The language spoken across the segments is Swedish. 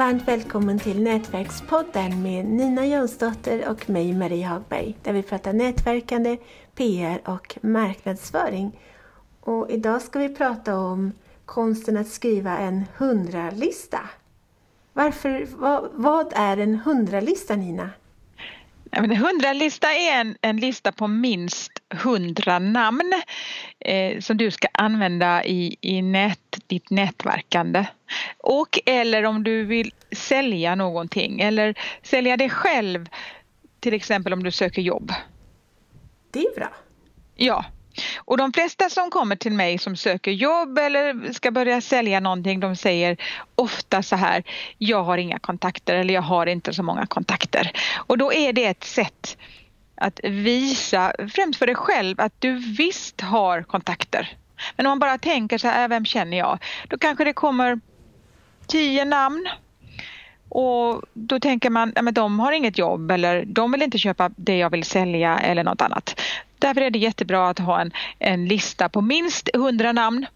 Varmt välkommen till Nätverkspodden med Nina Jonsdotter och mig Marie Hagberg där vi pratar nätverkande, PR och marknadsföring. Och idag ska vi prata om konsten att skriva en hundralista. Varför, vad, vad är en hundralista Nina? En hundralista är en, en lista på minst hundra namn eh, som du ska använda i, i nät, ditt nätverkande. Och eller om du vill sälja någonting eller sälja dig själv till exempel om du söker jobb. Det är bra. Ja, och de flesta som kommer till mig som söker jobb eller ska börja sälja någonting de säger ofta så här jag har inga kontakter eller jag har inte så många kontakter. Och då är det ett sätt att visa, främst för dig själv, att du visst har kontakter. Men om man bara tänker så här, äh, vem känner jag? Då kanske det kommer tio namn och då tänker man, ja, men de har inget jobb eller de vill inte köpa det jag vill sälja eller något annat. Därför är det jättebra att ha en, en lista på minst 100 namn.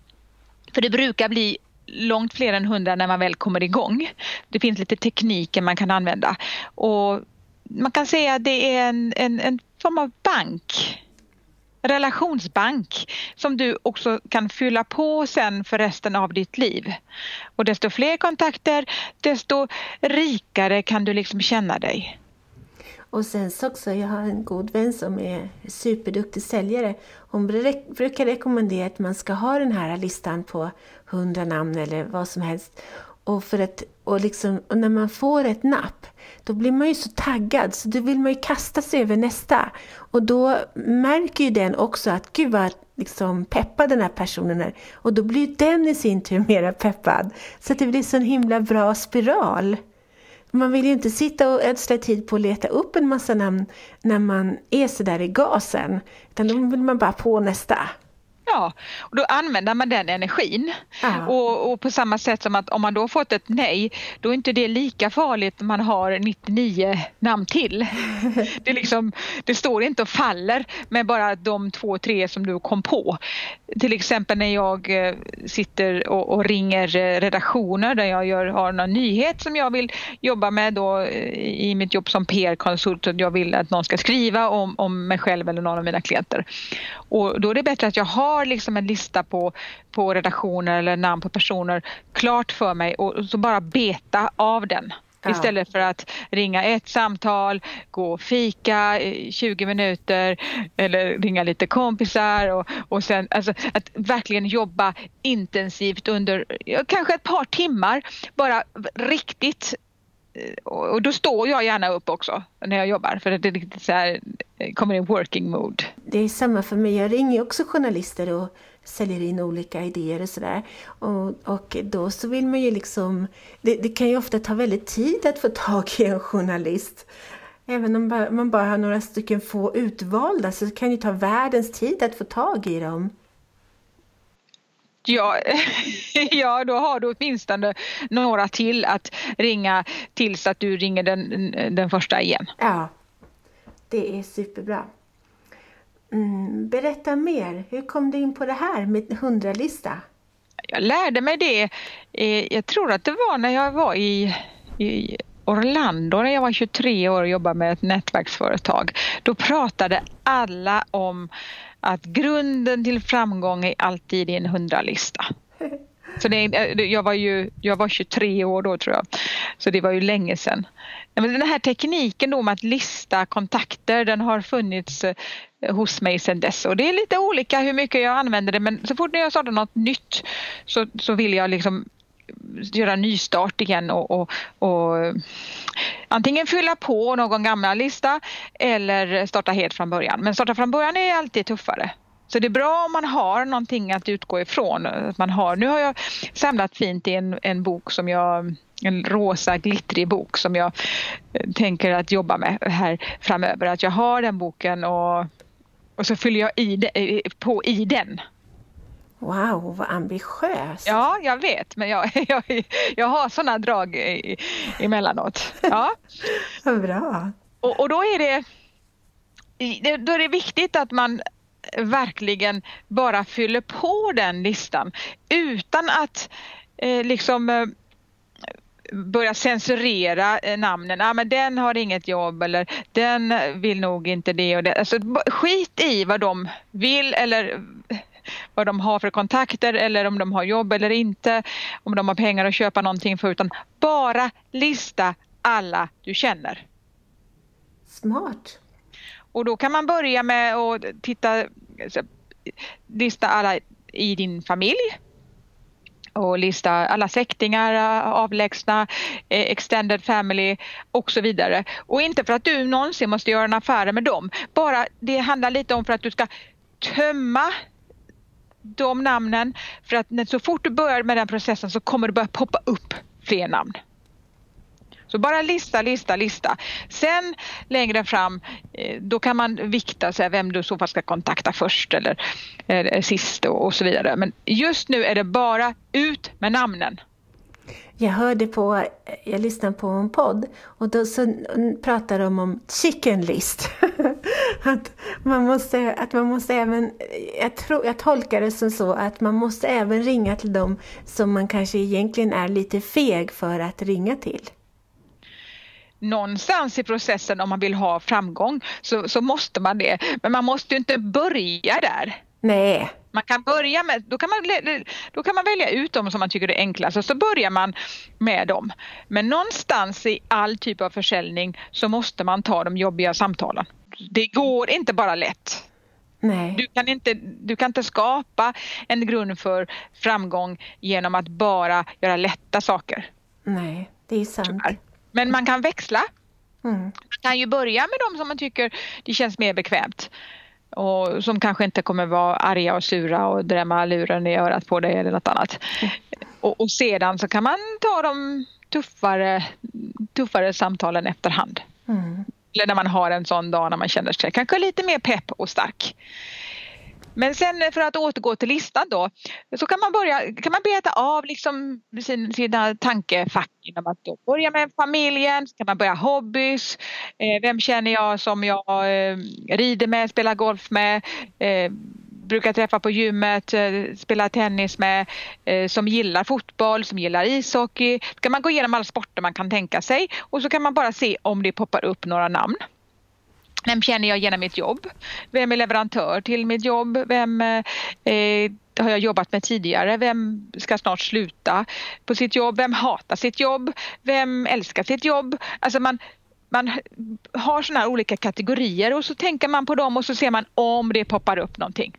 För det brukar bli långt fler än 100 när man väl kommer igång. Det finns lite tekniker man kan använda. Och man kan säga att det är en, en, en form av bank relationsbank som du också kan fylla på sen för resten av ditt liv. Och desto fler kontakter, desto rikare kan du liksom känna dig. Och sen så också, jag har en god vän som är superduktig säljare. Hon brukar rekommendera att man ska ha den här listan på hundra namn eller vad som helst. Och, för ett, och, liksom, och när man får ett napp, då blir man ju så taggad så då vill man ju kasta sig över nästa. Och då märker ju den också att gud vad liksom peppad den här personen är. Och då blir den i sin tur mera peppad. Så att det blir så en himla bra spiral. Man vill ju inte sitta och ödsla tid på att leta upp en massa namn när man är sådär i gasen. Utan då vill man bara på nästa. Ja, och då använder man den energin. Och, och, på samma sätt som att om man då fått ett nej, då är inte det lika farligt om man har 99 namn till. Det, liksom, det står inte och faller med bara de två, tre som du kom på. Till exempel när jag eh, sitter och, och ringer eh, redaktioner där jag gör, har någon nyhet som jag vill jobba med då eh, i mitt jobb som PR-konsult. Jag vill att någon ska skriva om, om mig själv eller någon av mina klienter. Och då är det bättre att jag har liksom en lista på, på redaktioner eller namn på personer klart för mig och så bara beta av den. Ja. Istället för att ringa ett samtal, gå och fika 20 minuter eller ringa lite kompisar och, och sen alltså, att verkligen jobba intensivt under kanske ett par timmar. Bara riktigt Eh, och då står jag gärna upp också när jag jobbar för att det är riktigt så här, eh, kommer i working mode. Det är samma för mig. Jag ringer också journalister och säljer in olika idéer och sådär. Och, och då så vill man ju liksom... Det, det, kan ju ofta ta väldigt tid att få tag i en journalist. Även om man bara har några stycken få utvalda så kan det ta världens tid att få tag i dem. Ja, ja, då har du åtminstone några till att ringa tills att du ringer den, den första igen. Ja, det är superbra. Mm, berätta mer, hur kom du in på det här med hundralista? Jag lärde mig det, eh, jag tror att det var när jag var i, i Orlando när jag var 23 år och jobbade med ett nätverksföretag. Då pratade alla om att grunden till framgång är alltid en hundralista. Så det, jag, var ju, jag var 23 år då tror jag, så det var ju länge sedan. Men den här tekniken då med att lista kontakter den har funnits eh, hos mig sedan dess och det är lite olika hur mycket jag använder det men så fort jag startar något nytt så, så vill jag liksom göra nystart igen och, och, och antingen fylla på någon gammal lista eller starta helt från början. Men starta från början är alltid tuffare. Så det är bra om man har någonting att utgå ifrån. Att man har, nu har jag samlat fint i en, en bok som jag en rosa glittrig bok som jag eh, tänker att jobba med här framöver. Att jag har den boken och, och så fyller jag i de, på i den. Wow, vad ambitiöst! Ja, jag vet, men jag, jag, jag har sådana drag emellanåt. Ja. vad bra! Och, och då är det då är det viktigt att man verkligen bara fyller på den listan utan att eh, liksom eh, börja censurera eh, namnen. Ah, men den har inget jobb eller den vill nog inte det och det. Alltså, skit i vad de vill eller vad de har för kontakter eller om de har jobb eller inte. Om de har pengar att köpa någonting för utan bara lista alla du känner. Smart. Och då kan man börja med att titta, lista alla i din familj och lista alla släktingar, avlägsna, eh, extended family och så vidare. Och inte för att du någonsin måste göra en affär med dem. Bara det handlar lite om för att du ska tömma de namnen för att så fort du börjar med den processen så kommer det börja poppa upp fler namn. Så bara lista, lista, lista. Sen längre fram eh, då kan man vikta sig vem du i så fall ska kontakta först eller, eller sist och, och så vidare. Men just nu är det bara ut med namnen. Jag hörde på, jag lyssnade på en podd och då så pratade de om chicken list. att, man måste, att man måste även, jag, tror, jag tolkar det som så att man måste även ringa till dem som man kanske egentligen är lite feg för att ringa till någonstans i processen om man vill ha framgång så, så måste man det. Men man måste ju inte börja där. Nej. Man kan börja med, då kan man, då kan man välja ut dem som man tycker är enklast och så börjar man med dem. Men någonstans i all typ av försäljning så måste man ta de jobbiga samtalen. Det går inte bara lätt. Nej. Du, kan inte, du kan inte skapa en grund för framgång genom att bara göra lätta saker. Nej, det är sant. Tyvärr. Men man kan växla. Mm. Man kan ju börja med de som man tycker det känns mer bekvämt och som kanske inte kommer vara arga och sura och drämma luren i örat på dig eller något annat. Mm. Och, och, sedan så kan man ta de tuffare, tuffare samtalen efterhand. Mm. Eller när man har en sån dag när man känner sig kanske lite mer pepp och stark. Men sen för att återgå till listan då så kan man börja kan man beta av liksom sin, sina tankefack genom att då börja med familjen, så kan man börja hobbys, eh, vem känner jag som jag eh, rider med, spelar golf med, eh, brukar träffa på gymmet, eh, spela tennis med, eh, som gillar fotboll, som gillar ishockey. Så kan man gå igenom alla sporter man kan tänka sig och så kan man bara se om det poppar upp några namn. Vem känner jag genom mitt jobb? Vem är leverantör till mitt jobb? Vem eh, har jag jobbat med tidigare? Vem ska snart sluta på sitt jobb? Vem hatar sitt jobb? Vem älskar sitt jobb? Alltså man, man har sådana här olika kategorier och så tänker man på dem och så ser man om det poppar upp någonting.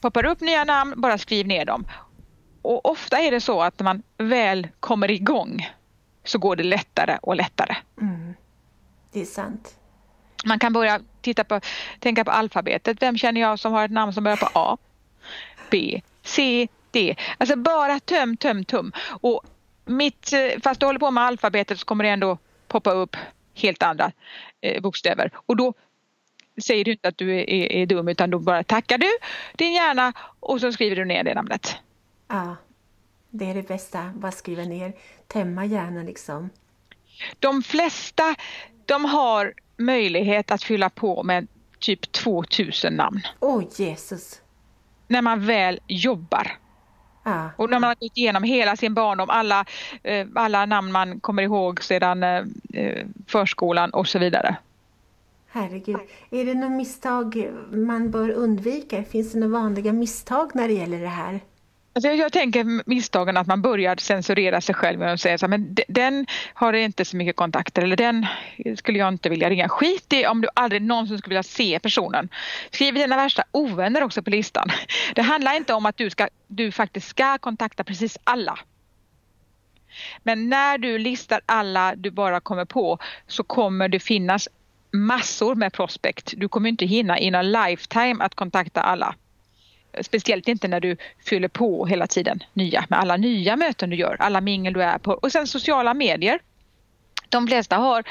Poppar upp nya namn, bara skriv ner dem. Och ofta är det så att när man väl kommer igång så går det lättare och lättare. Mm. Det är sant. Man kan börja titta på, tänka på alfabetet. Vem känner jag som har ett namn som börjar på A? B, C, D. Alltså bara töm, töm, töm. Och mitt, eh, fast du håller på med alfabetet så kommer det ändå poppa upp helt andra eh, bokstäver. Och då säger du inte att du är, är, är, dum utan då bara tackar du din hjärna och så skriver du ner det namnet. Ja, det är det bästa. Bara skriva ner, tämma hjärnan liksom. De flesta de har möjlighet att fylla på med typ 2000 namn. Åh oh, Jesus! När man väl jobbar. Ah. Och när man har gått igenom hela sin barndom, alla, eh, alla namn man kommer ihåg sedan eh, eh, förskolan och så vidare. Herregud. Är det något misstag man bör undvika? Finns det några vanliga misstag när det gäller det här? Alltså jag tänker misstagen att man börjar censurera sig själv och säga så här, men den har inte så mycket kontakter eller den skulle jag inte vilja ringa. Skit i om du aldrig någonsin skulle vilja se personen. Skriv dina värsta ovänner också på listan. Det handlar inte om att du, ska, du faktiskt ska kontakta precis alla. Men när du listar alla du bara kommer på så kommer det finnas massor med prospect. Du kommer inte hinna in a lifetime att kontakta alla. Speciellt inte när du fyller på hela tiden nya med alla nya möten du gör, alla mingel du är på och sen sociala medier. De flesta har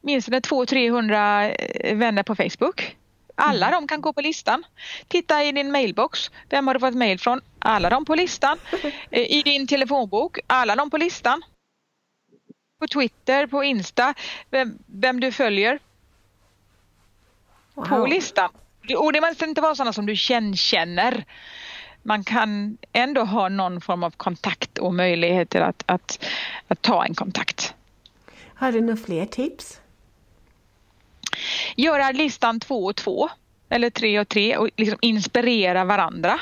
minst 200-300 eh, vänner på Facebook. Alla mm. de kan gå på listan. Titta i din mailbox. Vem har du fått mail från? Alla de på listan. Eh, I din telefonbok. Alla de på listan. På Twitter, på Insta. Vem, vem du följer. Wow. På listan. Och det måste inte vara sådana som du känner. man kan ändå ha någon form av kontakt och möjligheter att, att, att ta en kontakt. Har du några fler tips? Göra listan två och två eller tre och tre och liksom inspirera varandra.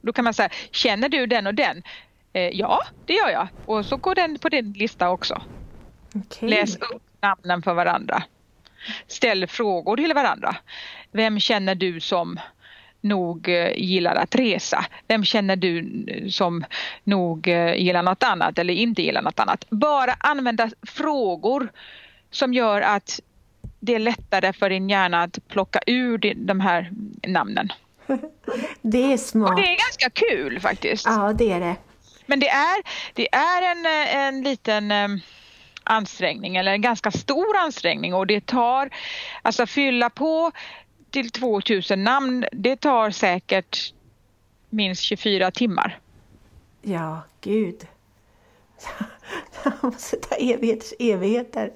Då kan man säga, känner du den och den? Eh, ja, det gör jag. Och så går den på din lista också. Okay. Läs upp namnen för varandra. Ställ frågor till varandra. Vem känner du som nog eh, gillar att resa? Vem känner du som nog eh, gillar något annat eller inte gillar något annat? Bara använda frågor som gör att det är lättare för din hjärna att plocka ur de här namnen. Det är smart. Och det är ganska kul faktiskt. Ja, det är det. Men det är, det är en, en liten ansträngning eller en ganska stor ansträngning och det tar, alltså fylla på till 2000 namn, det tar säkert minst 24 timmar. Ja, gud. Det måste ta evigheters evigheter.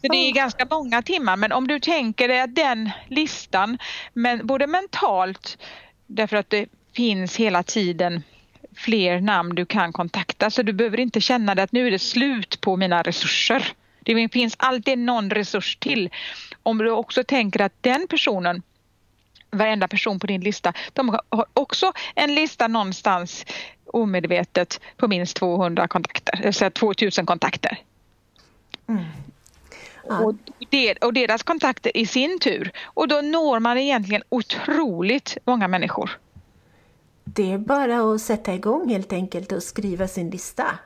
Så det är ganska många timmar men om du tänker dig att den listan, men både mentalt därför att det finns hela tiden fler namn du kan kontakta så du behöver inte känna att nu är det slut på mina resurser. Det finns alltid någon resurs till. Om du också tänker att den personen varenda person på din lista, de har också en lista någonstans omedvetet på minst 200 kontakter, alltså 2000 kontakter. Mm. Och, det, och deras kontakter i sin tur. Och då når man egentligen otroligt många människor. Det är bara att sätta igång helt enkelt och skriva sin lista.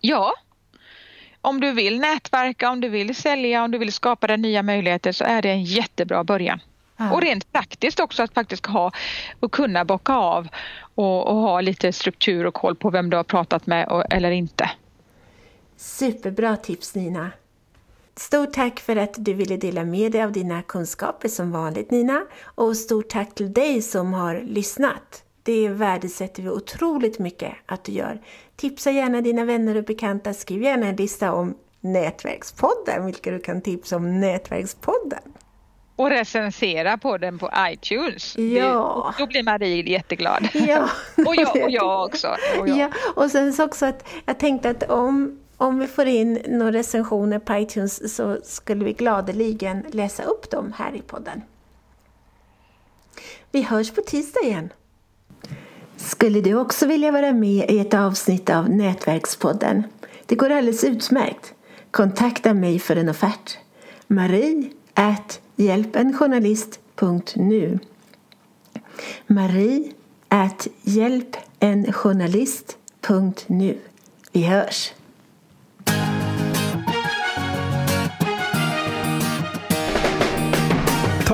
Ja. Om du vill nätverka, om du vill sälja, om du vill skapa dig nya möjligheter så är det en jättebra början. Ja. Och rent praktiskt också att faktiskt ha och kunna bocka av och, och, ha lite struktur och koll på vem du har pratat med och, eller inte. Superbra tips Nina! Stort tack för att du ville dela med dig av dina kunskaper som vanligt Nina och stort tack till dig som har lyssnat. Det värdesätter vi otroligt mycket att du gör. Tipsa gärna dina vänner och bekanta. Skriv gärna en lista om Nätverkspodden, vilka du kan tipsa om Nätverkspodden. Och recensera podden på iTunes. Ja. Det, då blir Marie jätteglad. Ja. och, jag, och jag också. Och jag. Ja, och sen så också att jag tänkte att om om vi får in några recensioner på iTunes så skulle vi gladeligen läsa upp dem här i podden. Vi hörs på tisdag igen. Skulle du också vilja vara med i ett avsnitt av Nätverkspodden? Det går alldeles utmärkt. Kontakta mig för en offert. Marie at hjälpenjournalist.nu Marie at hjälpenjournalist.nu Vi hörs!